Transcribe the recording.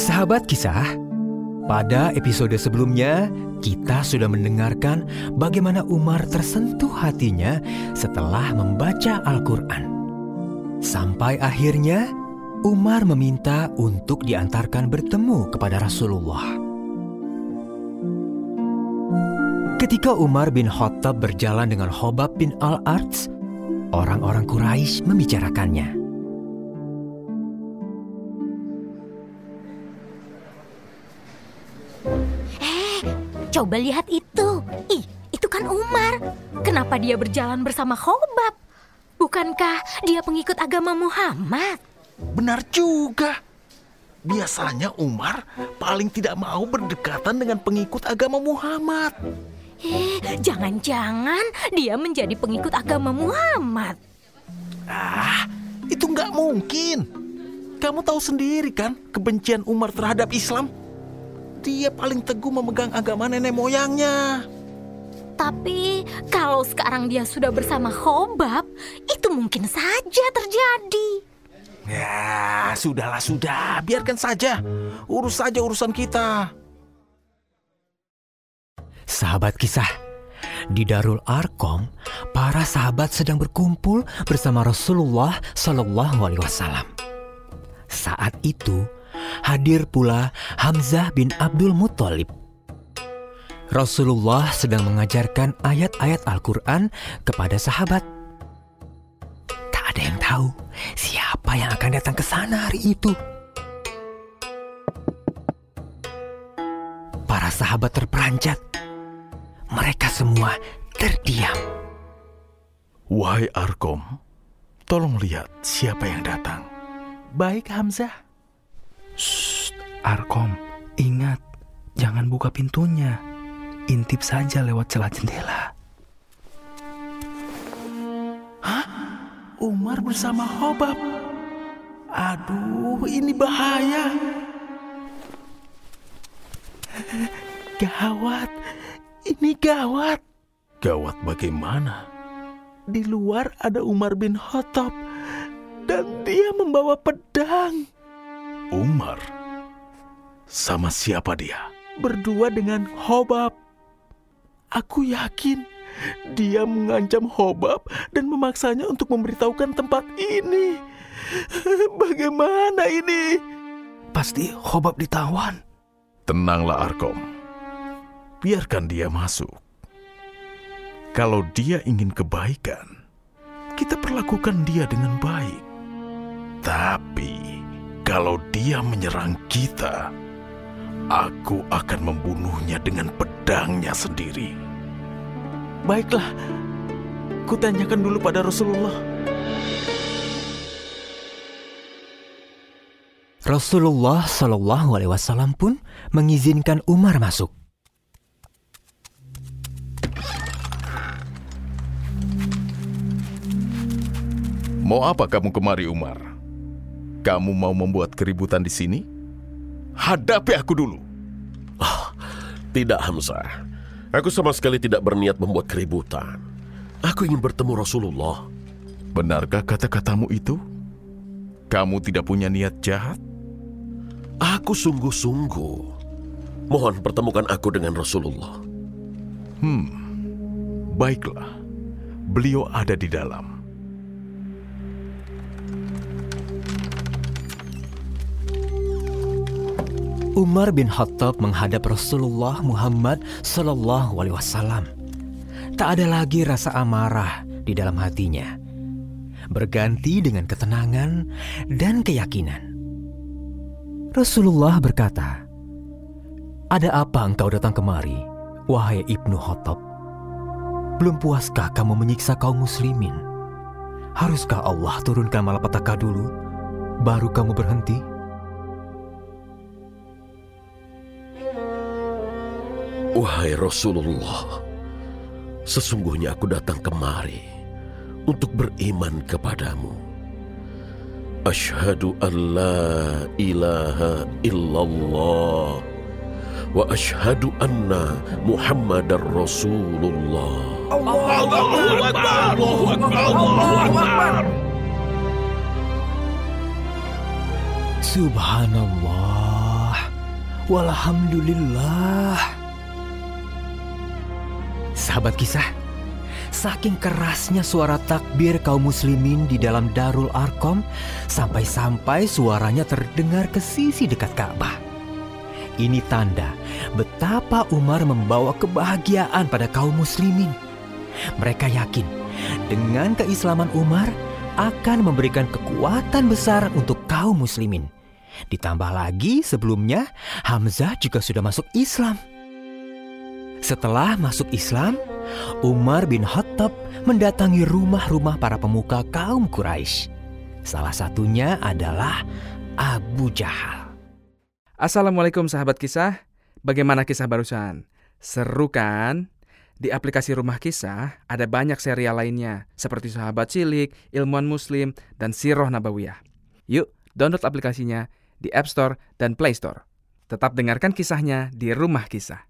Sahabat kisah, pada episode sebelumnya kita sudah mendengarkan bagaimana Umar tersentuh hatinya setelah membaca Al-Quran. Sampai akhirnya Umar meminta untuk diantarkan bertemu kepada Rasulullah. Ketika Umar bin Khattab berjalan dengan Hobab bin Al-Arts, orang-orang Quraisy membicarakannya. Coba lihat itu. Ih, itu kan Umar. Kenapa dia berjalan bersama Khobab? Bukankah dia pengikut agama Muhammad? Benar juga. Biasanya Umar paling tidak mau berdekatan dengan pengikut agama Muhammad. Eh, jangan-jangan dia menjadi pengikut agama Muhammad. Ah, itu nggak mungkin. Kamu tahu sendiri kan kebencian Umar terhadap Islam? Dia paling teguh memegang agama nenek moyangnya. Tapi kalau sekarang dia sudah bersama Khobab, itu mungkin saja terjadi. Ya, sudahlah sudah, biarkan saja. Urus saja urusan kita. Sahabat kisah, di Darul Arkom, para sahabat sedang berkumpul bersama Rasulullah Shallallahu Alaihi Wasallam. Saat itu, hadir pula Hamzah bin Abdul Muthalib. Rasulullah sedang mengajarkan ayat-ayat Al-Quran kepada sahabat. Tak ada yang tahu siapa yang akan datang ke sana hari itu. Para sahabat terperanjat. Mereka semua terdiam. Wahai Arkom, tolong lihat siapa yang datang. Baik Hamzah. Shh, Arkom, ingat, jangan buka pintunya. Intip saja lewat celah jendela. Umar bersama Hobab. Aduh, ini bahaya. Gawat, ini gawat. Gawat bagaimana? Di luar ada Umar bin Khattab dan dia membawa pedang. Umar? Sama siapa dia? Berdua dengan Hobab. Aku yakin dia mengancam Hobab dan memaksanya untuk memberitahukan tempat ini. Bagaimana ini? Pasti Hobab ditawan. Tenanglah Arkom. Biarkan dia masuk. Kalau dia ingin kebaikan, kita perlakukan dia dengan baik. Tapi kalau dia menyerang kita, aku akan membunuhnya dengan pedangnya sendiri. Baiklah, kutanyakan dulu pada Rasulullah. Rasulullah Shallallahu Alaihi Wasallam pun mengizinkan Umar masuk. Mau apa kamu kemari, Umar? Kamu mau membuat keributan di sini? Hadapi aku dulu. Tidak, Hamzah. Aku sama sekali tidak berniat membuat keributan. Aku ingin bertemu Rasulullah. Benarkah kata-katamu itu? Kamu tidak punya niat jahat? Aku sungguh-sungguh. Mohon pertemukan aku dengan Rasulullah. Baiklah, beliau ada di dalam. Umar bin Khattab menghadap Rasulullah Muhammad Sallallahu Alaihi Wasallam. Tak ada lagi rasa amarah di dalam hatinya, berganti dengan ketenangan dan keyakinan. Rasulullah berkata, "Ada apa engkau datang kemari, wahai ibnu Khattab? Belum puaskah kamu menyiksa kaum muslimin? Haruskah Allah turunkan malapetaka dulu, baru kamu berhenti?" Wahai Rasulullah, sesungguhnya aku datang kemari untuk beriman kepadamu. Ashhadu an la ilaha illallah wa ashhadu anna Muhammadar Rasulullah. Subhanallah. walhamdulillah. Sahabat kisah, saking kerasnya suara takbir kaum muslimin di dalam Darul Arkom sampai-sampai suaranya terdengar ke sisi dekat Ka'bah. Ini tanda betapa Umar membawa kebahagiaan pada kaum muslimin. Mereka yakin dengan keislaman Umar akan memberikan kekuatan besar untuk kaum muslimin. Ditambah lagi sebelumnya Hamzah juga sudah masuk Islam. Setelah masuk Islam, Umar bin Khattab mendatangi rumah-rumah para pemuka kaum Quraisy. Salah satunya adalah Abu Jahal. Assalamualaikum sahabat kisah. Bagaimana kisah barusan? Seru kan? Di aplikasi Rumah Kisah ada banyak serial lainnya seperti Sahabat Cilik, Ilmuwan Muslim, dan Siroh Nabawiyah. Yuk, download aplikasinya di App Store dan Play Store. Tetap dengarkan kisahnya di Rumah Kisah.